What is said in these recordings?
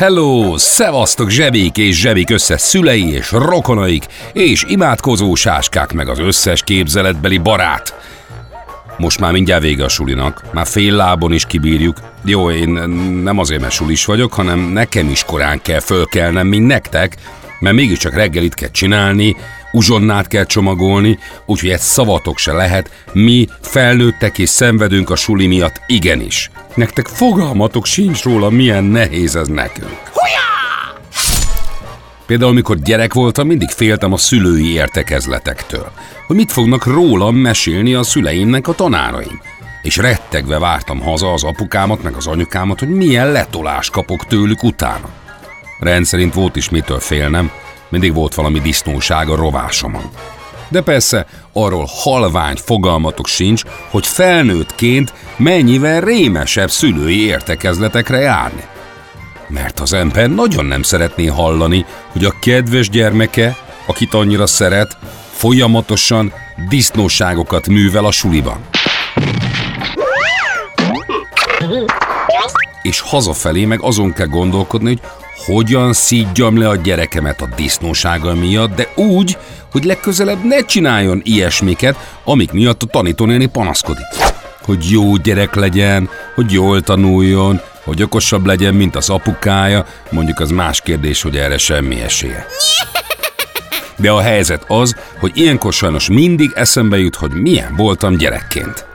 Hello! Szevasztok zsebik és zsebik összes szülei és rokonaik, és imádkozó sáskák meg az összes képzeletbeli barát. Most már mindjárt vége a sulinak, már fél lábon is kibírjuk. Jó, én nem azért, mert sulis vagyok, hanem nekem is korán kell fölkelnem, mint nektek, mert mégiscsak reggelit kell csinálni, uzsonnát kell csomagolni, úgyhogy egy szavatok se lehet, mi felnőttek és szenvedünk a suli miatt igenis. Nektek fogalmatok sincs róla, milyen nehéz ez nekünk. Például, amikor gyerek voltam, mindig féltem a szülői értekezletektől, hogy mit fognak rólam mesélni a szüleimnek a tanáraim. És rettegve vártam haza az apukámat meg az anyukámat, hogy milyen letolás kapok tőlük utána. Rendszerint volt is mitől félnem, mindig volt valami disznóság a rovásomon. De persze arról halvány fogalmatok sincs, hogy felnőttként mennyivel rémesebb szülői értekezletekre járni. Mert az ember nagyon nem szeretné hallani, hogy a kedves gyermeke, akit annyira szeret, folyamatosan disznóságokat művel a suliban. És hazafelé meg azon kell gondolkodni, hogy hogyan szígyam le a gyerekemet a disznósága miatt, de úgy, hogy legközelebb ne csináljon ilyesmiket, amik miatt a tanítónéni panaszkodik. Hogy jó gyerek legyen, hogy jól tanuljon, hogy okosabb legyen, mint az apukája, mondjuk az más kérdés, hogy erre semmi esélye. De a helyzet az, hogy ilyenkor sajnos mindig eszembe jut, hogy milyen voltam gyerekként.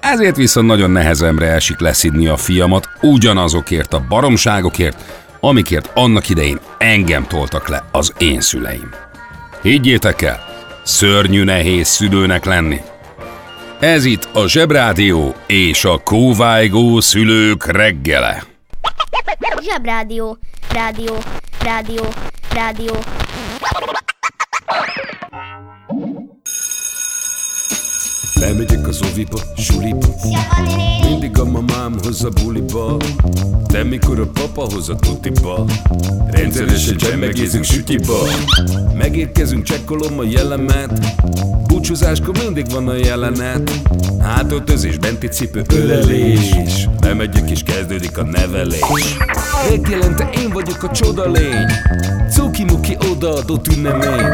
Ezért viszont nagyon nehezemre esik leszidni a fiamat ugyanazokért a baromságokért, amikért annak idején engem toltak le az én szüleim. Higgyétek el, szörnyű nehéz szülőnek lenni. Ez itt a Zsebrádió és a kóvájgó szülők reggele. Zsebrádió, rádió, rádió, rádió. Lemegyek az oviba, suliba. Mindig a mamám hoz a buliba. De mikor a papa hoz a tutiba. Rendszeresen csemmegézünk sütiba. Megérkezünk, csekkolom a jellemet. Búcsúzáskor mindig van a jelenet. Hátöltözés, benti cipő, ölelés. Bemegyek és kezdődik a nevelés. Reggelente én vagyok a csoda lény. Cuki-muki odaadott ünnemény.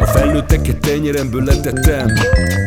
A felnőtteket tenyeremből letettem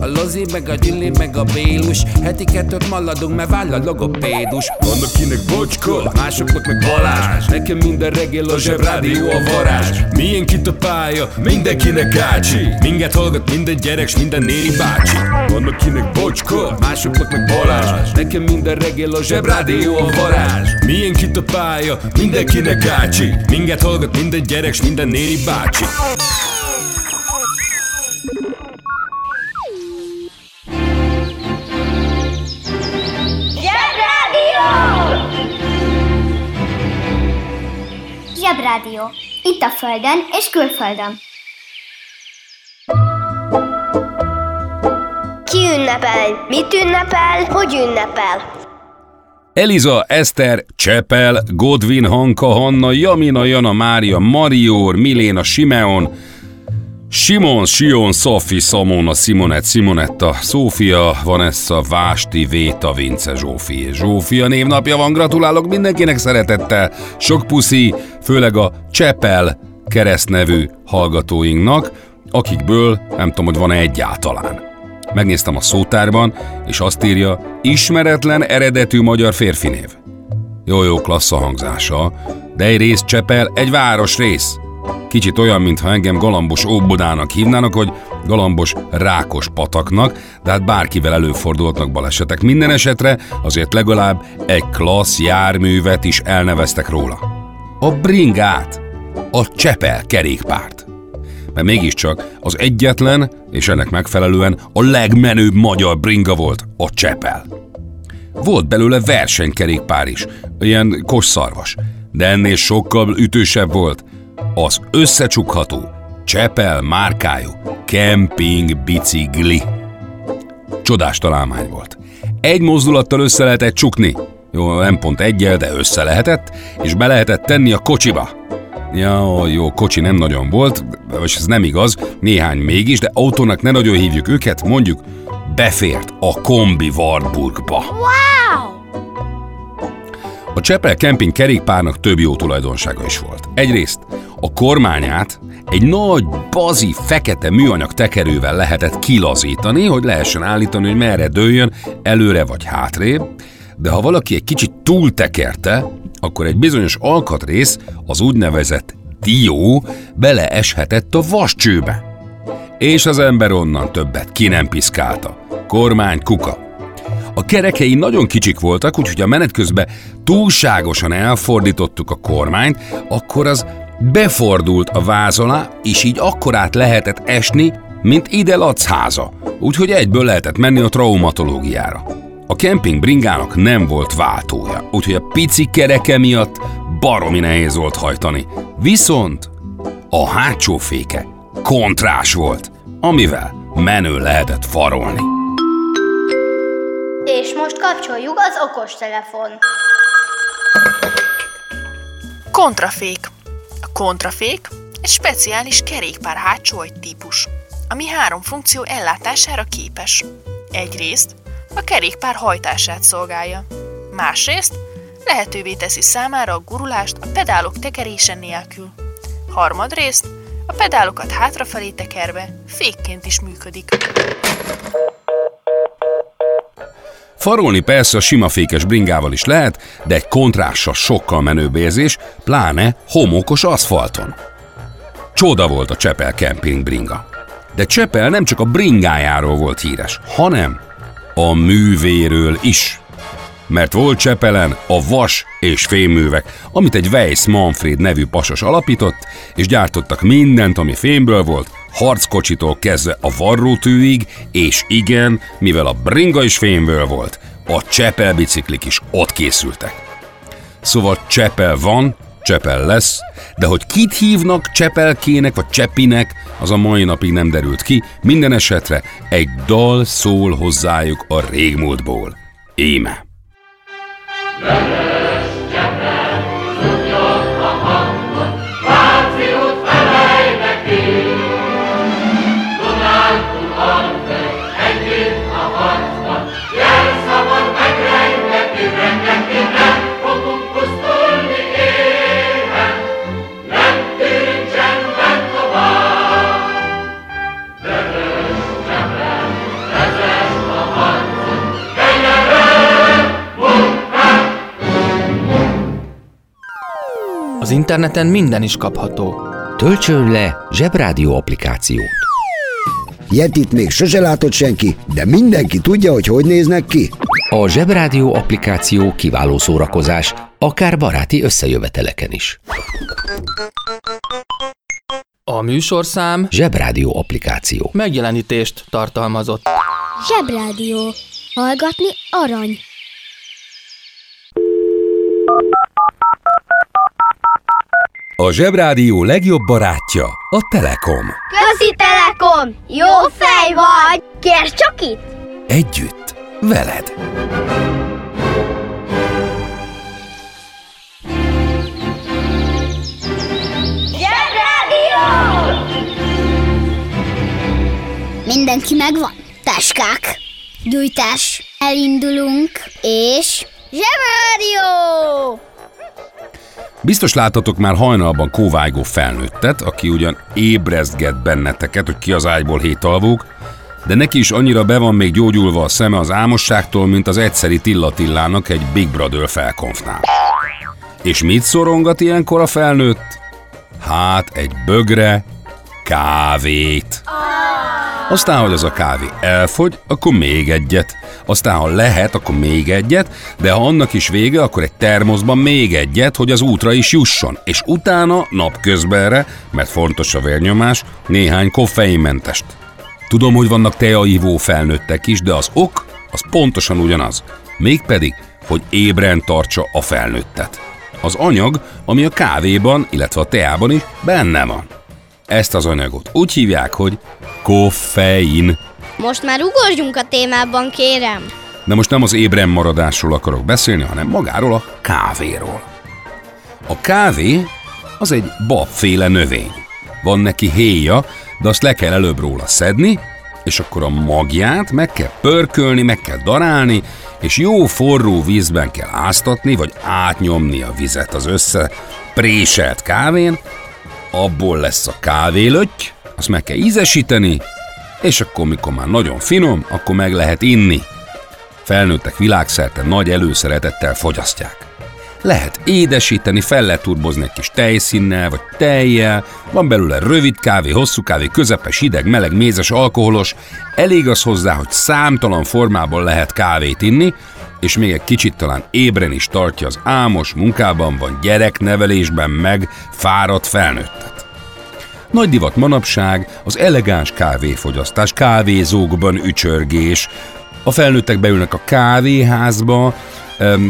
a Lozi, meg a Gyüli, meg a Bélus. Heti kettőt maladunk, mert váll a logopédus. Van akinek bocska, másoknak meg Balázs. Nekem minden reggel a zsebrádió a varázs. Milyen kit a pálya, mindenkinek ácsi Minket hallgat minden gyerek, s minden néri bácsi. Van akinek bocska, másoknak meg Balázs. Nekem minden reggel a zsebrádió a varázs. Milyen kit a pálya, mindenkinek ácsi Minket hallgat minden gyerek, s minden néri bácsi Zsebrádió. Itt a Földön és külföldön. Ki ünnepel? Mit ünnepel? Hogy ünnepel? Eliza, Eszter, Csepel, Godwin, Hanka, Hanna, Jamina, Jana, Mária, Marior, Miléna, Simeon, Simon, Sion, Szofi, Szamona, Simonet, Simonetta, Szófia, Vanessa, Vásti, Véta, Vince, Zsófi és Zsófia névnapja van, gratulálok mindenkinek szeretettel, sok puszi, főleg a Csepel keresztnevű hallgatóinknak, akikből nem tudom, hogy van-e egyáltalán. Megnéztem a szótárban, és azt írja, ismeretlen eredetű magyar férfinév. Jó, jó, klassz a hangzása, de egy rész Csepel, egy város rész. Kicsit olyan, mintha engem galambos óbodának hívnának, hogy galambos rákos pataknak, de hát bárkivel előfordulhatnak balesetek. Minden esetre azért legalább egy klassz járművet is elneveztek róla. A bringát, a Csepel kerékpárt. Mert mégiscsak az egyetlen, és ennek megfelelően a legmenőbb magyar bringa volt a Csepel. Volt belőle versenykerékpár is, ilyen kosszarvas, de ennél sokkal ütősebb volt az összecsukható, Csepel márkájú kemping bicikli. Csodás találmány volt. Egy mozdulattal össze lehetett csukni, jó, nem pont egyel, de össze lehetett, és be lehetett tenni a kocsiba. Ja, jó, kocsi nem nagyon volt, és ez nem igaz, néhány mégis, de autónak ne nagyon hívjuk őket, mondjuk befért a kombi Wartburgba. Wow! A Csepel kemping kerékpárnak több jó tulajdonsága is volt. Egyrészt a kormányát egy nagy, bazi, fekete műanyag tekerővel lehetett kilazítani, hogy lehessen állítani, hogy merre dőljön, előre vagy hátrébb, de ha valaki egy kicsit túltekerte, akkor egy bizonyos alkatrész, az úgynevezett dió beleeshetett a vascsőbe. És az ember onnan többet ki nem piszkálta. Kormány kuka. A kerekei nagyon kicsik voltak, úgyhogy a menet közben túlságosan elfordítottuk a kormányt, akkor az befordult a váz alá, és így akkorát lehetett esni, mint ide háza. Úgyhogy egyből lehetett menni a traumatológiára. A kemping bringának nem volt váltója, úgyhogy a pici kereke miatt baromi nehéz volt hajtani. Viszont a hátsó féke kontrás volt, amivel menő lehetett farolni. És most kapcsoljuk az okostelefon. Kontrafék. A kontrafék egy speciális kerékpár hátsó típus, ami három funkció ellátására képes. Egyrészt a kerékpár hajtását szolgálja. Másrészt lehetővé teszi számára a gurulást a pedálok tekerése nélkül. Harmadrészt a pedálokat hátrafelé tekerve fékként is működik. Farolni persze a sima fékes bringával is lehet, de egy kontrással sokkal menőbb érzés, pláne homokos aszfalton. Csoda volt a Csepel Camping bringa. De Csepel nem csak a bringájáról volt híres, hanem a művéről is. Mert volt Csepelen a vas és fémművek, amit egy Weiss Manfred nevű pasas alapított, és gyártottak mindent, ami fémből volt, harckocsitól kezdve a varrótűig, és igen, mivel a bringa is fémből volt, a Csepel biciklik is ott készültek. Szóval Csepel van, Csepel lesz, de hogy kit hívnak Csepelkének vagy Csepinek, az a mai napig nem derült ki, minden esetre egy dal szól hozzájuk a régmúltból. Íme. Az interneten minden is kapható. Töltsön le Zsebrádió applikációt. Yetit még sose látott senki, de mindenki tudja, hogy hogy néznek ki. A Zsebrádió applikáció kiváló szórakozás, akár baráti összejöveteleken is. A műsorszám Zsebrádió applikáció. megjelenítést tartalmazott. Zsebrádió. Hallgatni arany. A Zsebrádió legjobb barátja a Telekom. Közi Telekom! Jó fej vagy! Kérd csak itt! Együtt, veled. Mindenki megvan? Táskák, gyújtás, elindulunk, és... Zsebrádió! Biztos láttatok már hajnalban kóvájgó felnőttet, aki ugyan ébrezget benneteket, hogy ki az ágyból hétalvók, de neki is annyira be van még gyógyulva a szeme az álmosságtól, mint az egyszeri Tilla Tillának egy Big Brother felkonfnál. És mit szorongat ilyenkor a felnőtt? Hát egy bögre kávét. Aztán, hogy az a kávé elfogy, akkor még egyet. Aztán, ha lehet, akkor még egyet, de ha annak is vége, akkor egy termoszban még egyet, hogy az útra is jusson. És utána napközbenre, mert fontos a vérnyomás, néhány koffeinmentest. Tudom, hogy vannak teaivó felnőttek is, de az ok az pontosan ugyanaz. Mégpedig, hogy ébren tartsa a felnőttet. Az anyag, ami a kávéban, illetve a teában is benne van. Ezt az anyagot úgy hívják, hogy koffein. Most már ugorjunk a témában, kérem. De most nem az ébren maradásról akarok beszélni, hanem magáról a kávéról. A kávé az egy babféle növény. Van neki héja, de azt le kell előbb róla szedni, és akkor a magját meg kell pörkölni, meg kell darálni, és jó forró vízben kell áztatni, vagy átnyomni a vizet az össze préselt kávén, abból lesz a kávélötty, azt meg kell ízesíteni, és akkor, mikor már nagyon finom, akkor meg lehet inni. Felnőttek világszerte nagy előszeretettel fogyasztják. Lehet édesíteni, fel lehet turbozni egy kis tejszínnel, vagy tejjel, van belőle rövid kávé, hosszú kávé, közepes, hideg, meleg, mézes, alkoholos. Elég az hozzá, hogy számtalan formában lehet kávét inni, és még egy kicsit talán ébren is tartja az ámos munkában van gyereknevelésben meg fáradt felnőttet. Nagy divat manapság az elegáns kávéfogyasztás, kávézókban ücsörgés, a felnőttek beülnek a kávéházba,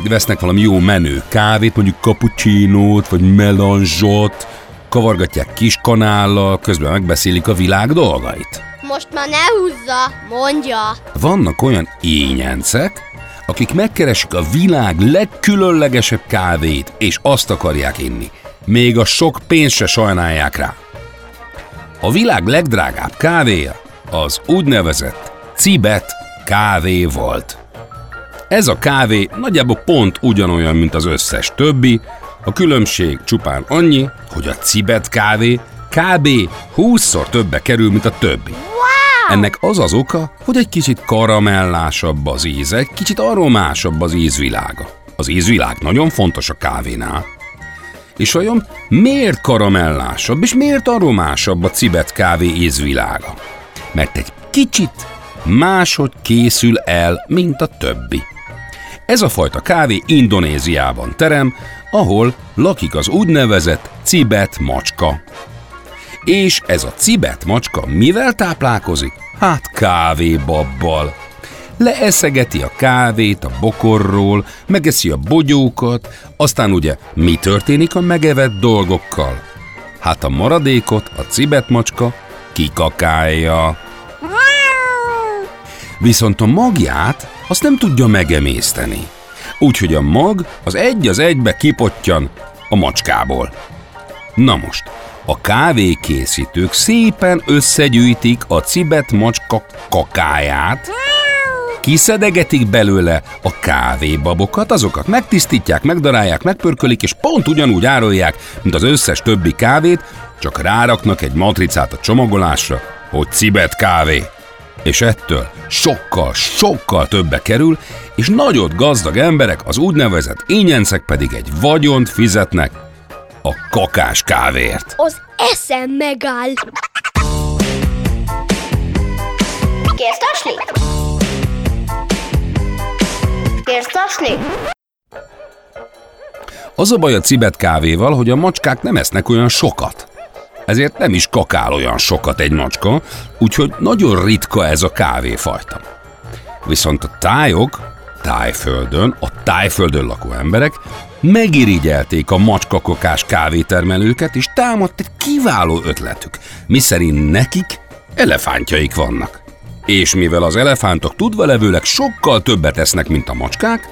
vesznek valami jó menő kávét, mondjuk cappuccinót, vagy melanzsot, kavargatják kis kanállal, közben megbeszélik a világ dolgait. Most már ne húzza, mondja. Vannak olyan ényencek, akik megkeresik a világ legkülönlegesebb kávét, és azt akarják inni. Még a sok pénzt se sajnálják rá. A világ legdrágább kávéja az úgynevezett Cibet kávé volt. Ez a kávé nagyjából pont ugyanolyan, mint az összes többi, a különbség csupán annyi, hogy a Cibet kávé kb. 20-szor többe kerül, mint a többi. Ennek az az oka, hogy egy kicsit karamellásabb az íze, kicsit aromásabb az ízvilága. Az ízvilág nagyon fontos a kávénál. És vajon miért karamellásabb és miért aromásabb a cibet kávé ízvilága? Mert egy kicsit máshogy készül el, mint a többi. Ez a fajta kávé Indonéziában terem, ahol lakik az úgynevezett cibet macska. És ez a cibet macska mivel táplálkozik? Hát kávébabbal. Leeszegeti a kávét a bokorról, megeszi a bogyókat, aztán ugye mi történik a megevett dolgokkal? Hát a maradékot a cibet macska kikakálja. Viszont a magját azt nem tudja megemészteni. Úgyhogy a mag az egy az egybe kipottyan a macskából. Na most, a kávékészítők szépen összegyűjtik a cibet macska kakáját, kiszedegetik belőle a kávébabokat, azokat megtisztítják, megdarálják, megpörkölik, és pont ugyanúgy árulják, mint az összes többi kávét, csak ráraknak egy matricát a csomagolásra, hogy cibet kávé. És ettől sokkal, sokkal többe kerül, és nagyot gazdag emberek, az úgynevezett ényencek pedig egy vagyont fizetnek a kakás kávéért. Az eszem megáll. Kérsz tasni? Kérsz tasni? Az a baj a cibet kávéval, hogy a macskák nem esznek olyan sokat. Ezért nem is kakál olyan sokat egy macska, úgyhogy nagyon ritka ez a kávéfajta. Viszont a tájok, tájföldön, a tájföldön lakó emberek megirigyelték a macskakokás kávétermelőket, és támadt egy kiváló ötletük, miszerint nekik elefántjaik vannak. És mivel az elefántok tudva levőleg sokkal többet esznek, mint a macskák,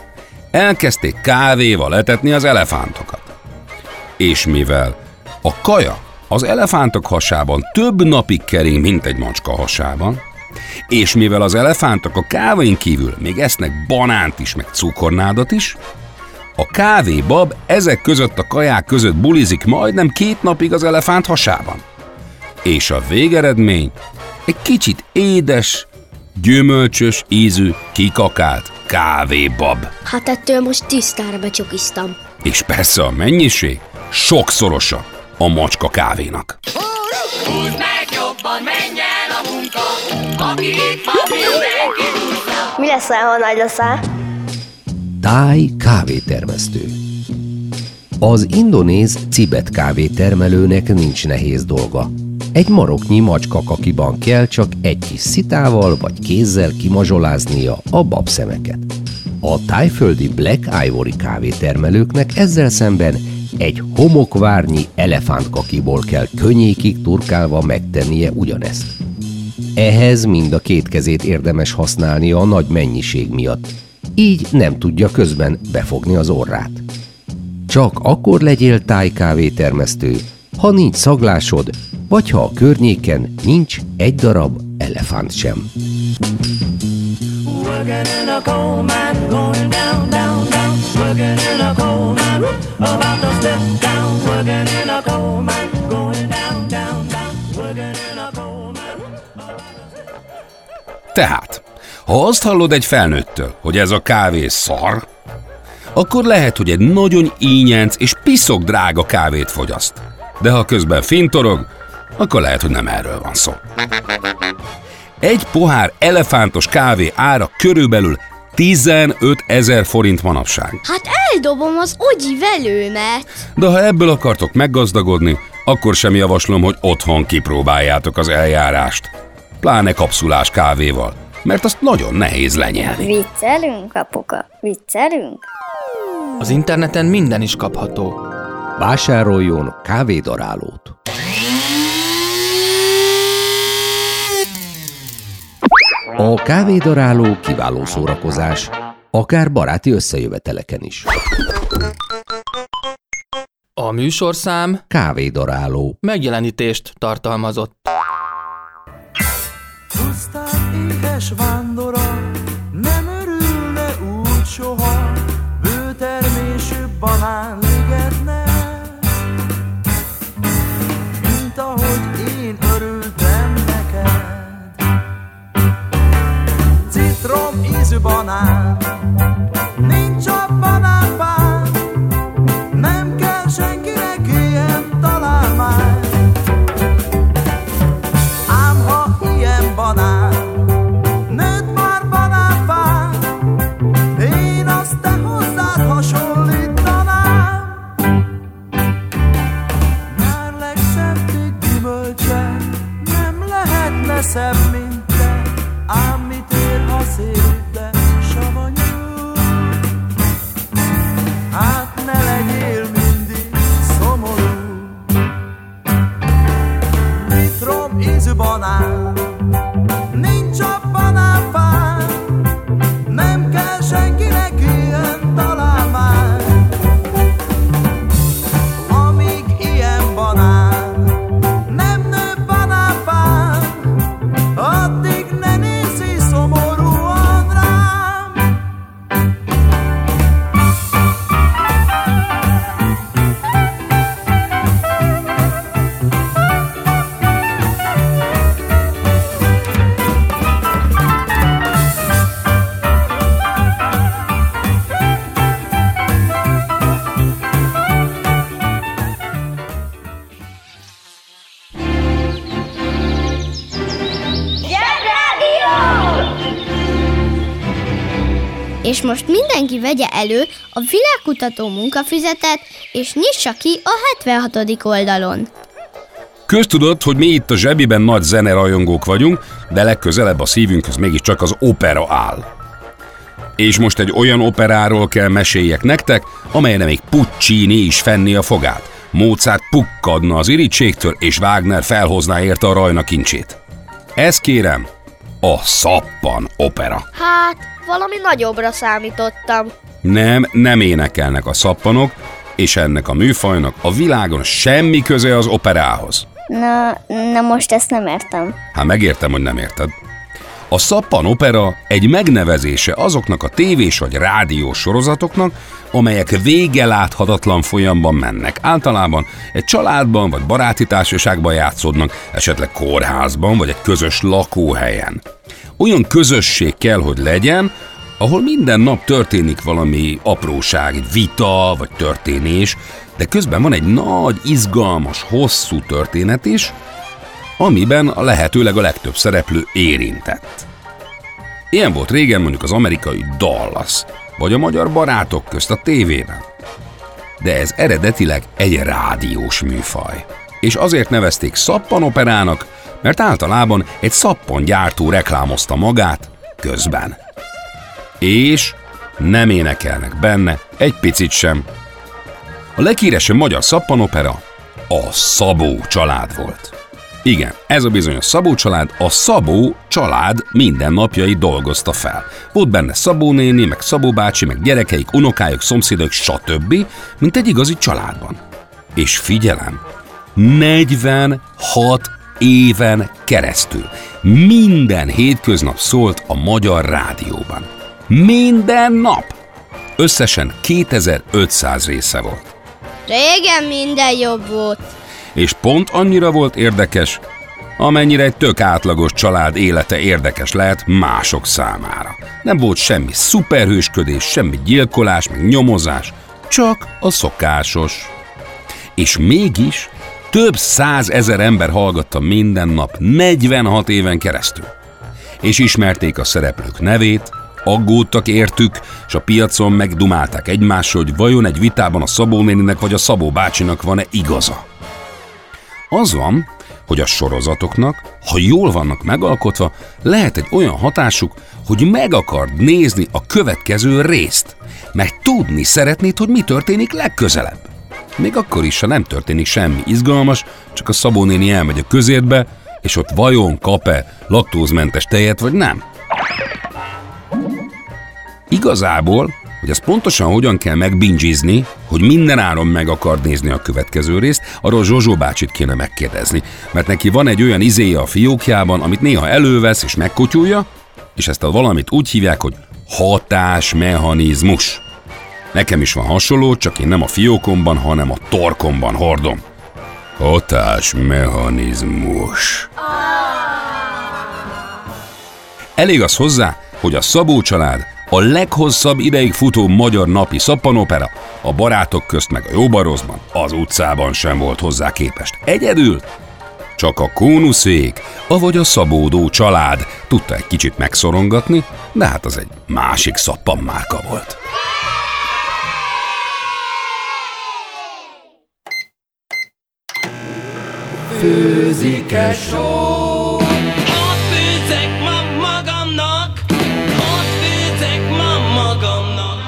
elkezdték kávéval etetni az elefántokat. És mivel a kaja az elefántok hasában több napig kering, mint egy macska hasában, és mivel az elefántok a kávén kívül még esznek banánt is, meg cukornádat is, a kávébab ezek között a kaják között bulizik majdnem két napig az elefánt hasában. És a végeredmény egy kicsit édes, gyümölcsös ízű, kikakált kávébab. Hát ettől most tisztára becsukiztam. És persze a mennyiség sokszorosabb. A macska kávénak. Mi leszel, ha nagy leszel? Táj kávétermesztő. Az indonéz cibet kávétermelőnek nincs nehéz dolga. Egy maroknyi macska kakiban kell csak egy kis szitával vagy kézzel kimazsoláznia a babszemeket. A tájföldi Black Ivory kávétermelőknek ezzel szemben egy homokvárnyi elefántkakiból kell könnyékig turkálva megtennie ugyanezt. Ehhez mind a két kezét érdemes használni a nagy mennyiség miatt, így nem tudja közben befogni az orrát. Csak akkor legyél tájkávétermesztő, ha nincs szaglásod, vagy ha a környéken nincs egy darab elefánt sem. Tehát, ha azt hallod egy felnőttől, hogy ez a kávé szar, akkor lehet, hogy egy nagyon ínyenc és piszok drága kávét fogyaszt. De ha közben fintorog, akkor lehet, hogy nem erről van szó. Egy pohár elefántos kávé ára körülbelül 15 ezer forint manapság. Hát eldobom az ogyi velőmet. De ha ebből akartok meggazdagodni, akkor sem javaslom, hogy otthon kipróbáljátok az eljárást. Pláne kapszulás kávéval, mert azt nagyon nehéz lenyelni. Viccelünk, apuka? Viccelünk? Az interneten minden is kapható. Vásároljon kávédarálót! A kávédaráló kiváló szórakozás, akár baráti összejöveteleken is. A műsorszám Kávédaráló. megjelenítést tartalmazott. Pusztán éhes vándora banán, nincs a banánpán, nem kell senkinek ilyen találmány. Ám ha ilyen banán, nőtt már banánfán, én azt te hozzád hasonlítanám. Nyár legszebb gyümölcse, nem lehetne szebb, mint És most mindenki vegye elő a világkutató munkafüzetet, és nyissa ki a 76. oldalon. Köztudott, hogy mi itt a zsebiben nagy zenerajongók vagyunk, de legközelebb a szívünkhöz mégiscsak az opera áll. És most egy olyan operáról kell meséljek nektek, amelyre még Puccini is fenni a fogát. Mozart pukkadna az irítségtől, és Wagner felhozná érte a rajna kincsét. Ez kérem, a Szappan opera. Hát, valami nagyobbra számítottam. Nem, nem énekelnek a szappanok, és ennek a műfajnak a világon semmi köze az operához. Na, na most ezt nem értem. Hát megértem, hogy nem érted. A Szappan opera egy megnevezése azoknak a tévés vagy rádiós sorozatoknak, amelyek vége láthatatlan folyamban mennek. Általában egy családban vagy baráti társaságban játszódnak, esetleg kórházban vagy egy közös lakóhelyen. Olyan közösség kell, hogy legyen, ahol minden nap történik valami apróság, egy vita vagy történés, de közben van egy nagy, izgalmas, hosszú történet is, amiben a lehetőleg a legtöbb szereplő érintett. Ilyen volt régen mondjuk az amerikai Dallas, vagy a magyar barátok közt a tévében. De ez eredetileg egy rádiós műfaj. És azért nevezték szappanoperának, mert általában egy szappangyártó reklámozta magát közben. És nem énekelnek benne egy picit sem. A leghíresebb magyar szappanopera a Szabó család volt. Igen, ez a bizonyos Szabó család a Szabó család mindennapjai dolgozta fel. Volt benne Szabó néni, meg Szabó bácsi, meg gyerekeik, unokájuk, szomszédok, stb., mint egy igazi családban. És figyelem, 46 éven keresztül minden hétköznap szólt a magyar rádióban. Minden nap! Összesen 2500 része volt. Régen minden jobb volt. És pont annyira volt érdekes, amennyire egy tök átlagos család élete érdekes lehet mások számára. Nem volt semmi szuperhősködés, semmi gyilkolás, meg nyomozás, csak a szokásos. És mégis több százezer ember hallgatta minden nap, 46 éven keresztül. És ismerték a szereplők nevét, aggódtak értük, és a piacon megdumálták egymással, hogy vajon egy vitában a Szabó néninek vagy a Szabó bácsinak van-e igaza. Az van, hogy a sorozatoknak, ha jól vannak megalkotva, lehet egy olyan hatásuk, hogy meg akard nézni a következő részt, mert tudni szeretnéd, hogy mi történik legközelebb. Még akkor is, ha nem történik semmi izgalmas, csak a Szabó néni elmegy a közértbe, és ott vajon kap-e laktózmentes tejet, vagy nem. Igazából, hogy ezt pontosan hogyan kell megbingizni, hogy minden áron meg akar nézni a következő részt, arról Zsozsó bácsit kéne megkérdezni, mert neki van egy olyan izéje a fiókjában, amit néha elővesz és megkotyulja, és ezt a valamit úgy hívják, hogy hatásmechanizmus. Nekem is van hasonló, csak én nem a fiókomban, hanem a torkomban hordom. Hatásmechanizmus. Elég az hozzá, hogy a Szabó család a leghosszabb ideig futó magyar napi szappanopera, a barátok közt meg a jóbarozban, az utcában sem volt hozzá képest. Egyedül csak a kónuszék, avagy a szabódó család tudta egy kicsit megszorongatni, de hát az egy másik szappanmárka volt. Főzik-e só? Ott főzek ma magamnak, ott főzek ma magamnak.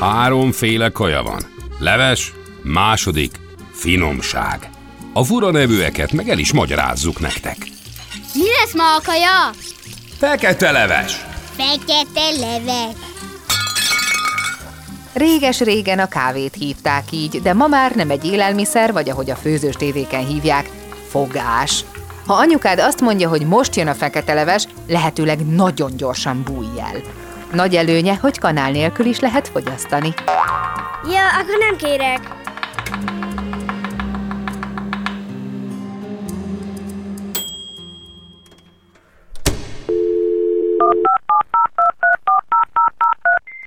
Háromféle kaja van. Leves, második, finomság. A fura nevűeket meg el is magyarázzuk nektek. Mi lesz ma a kaja? Fekete leves. Fekete leves. Réges-régen a kávét hívták így, de ma már nem egy élelmiszer, vagy ahogy a főzős tévéken hívják, fogás. Ha anyukád azt mondja, hogy most jön a fekete leves, lehetőleg nagyon gyorsan bújj el. Nagy előnye, hogy kanál nélkül is lehet fogyasztani. Ja, akkor nem kérek.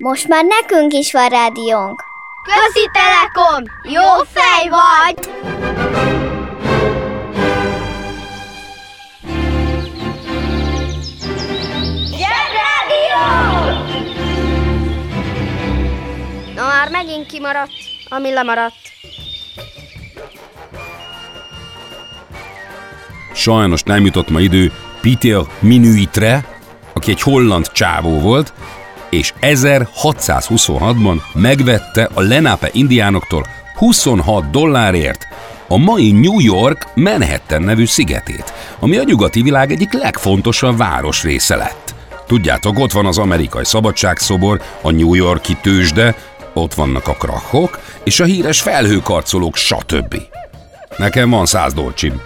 Most már nekünk is van rádiónk. Közi Telekom! Jó fej vagy! Na már megint kimaradt, ami lemaradt. Sajnos nem jutott ma idő Peter Minuitre, aki egy holland csávó volt, és 1626-ban megvette a Lenape indiánoktól 26 dollárért a mai New York Manhattan nevű szigetét, ami a nyugati világ egyik legfontosabb városrésze lett. Tudjátok, ott van az amerikai szabadságszobor, a New Yorki tőzsde, ott vannak a krachok, és a híres felhőkarcolók, stb. Nekem van száz dolcsim.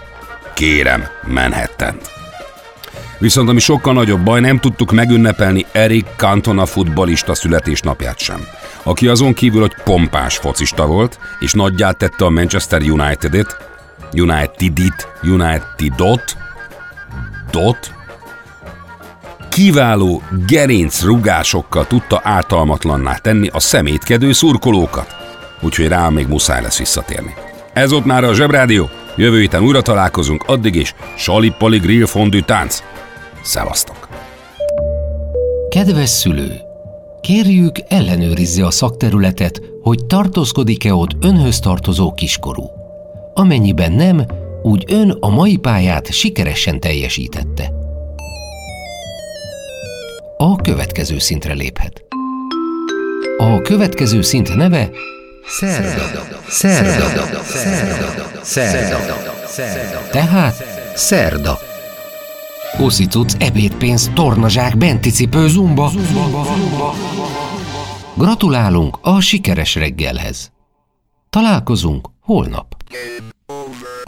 Kérem, manhattan -t. Viszont ami sokkal nagyobb baj, nem tudtuk megünnepelni Erik Cantona futbalista születésnapját sem, aki azon kívül, hogy pompás focista volt, és nagyját tette a Manchester United-et, United-it, United-ot, dot, kiváló gerinc rugásokkal tudta ártalmatlanná tenni a szemétkedő szurkolókat. Úgyhogy rá még muszáj lesz visszatérni. Ez ott már a Zsebrádió. Jövő héten újra találkozunk, addig is salipali grill fondű tánc. Szevasztok! Kedves szülő! Kérjük, ellenőrizze a szakterületet, hogy tartózkodik-e ott önhöz tartozó kiskorú. Amennyiben nem, úgy ön a mai pályát sikeresen teljesítette. A következő szintre léphet. A következő szint neve Szerda. Szerda. Szerda. Szerda. Szerda. Szerda. Tehát Szerda. Oszicuc, ebédpénz, tornazsák, benti zumba. zumba, zumba, zumba. Gratulálunk a sikeres reggelhez. Találkozunk holnap. Game over.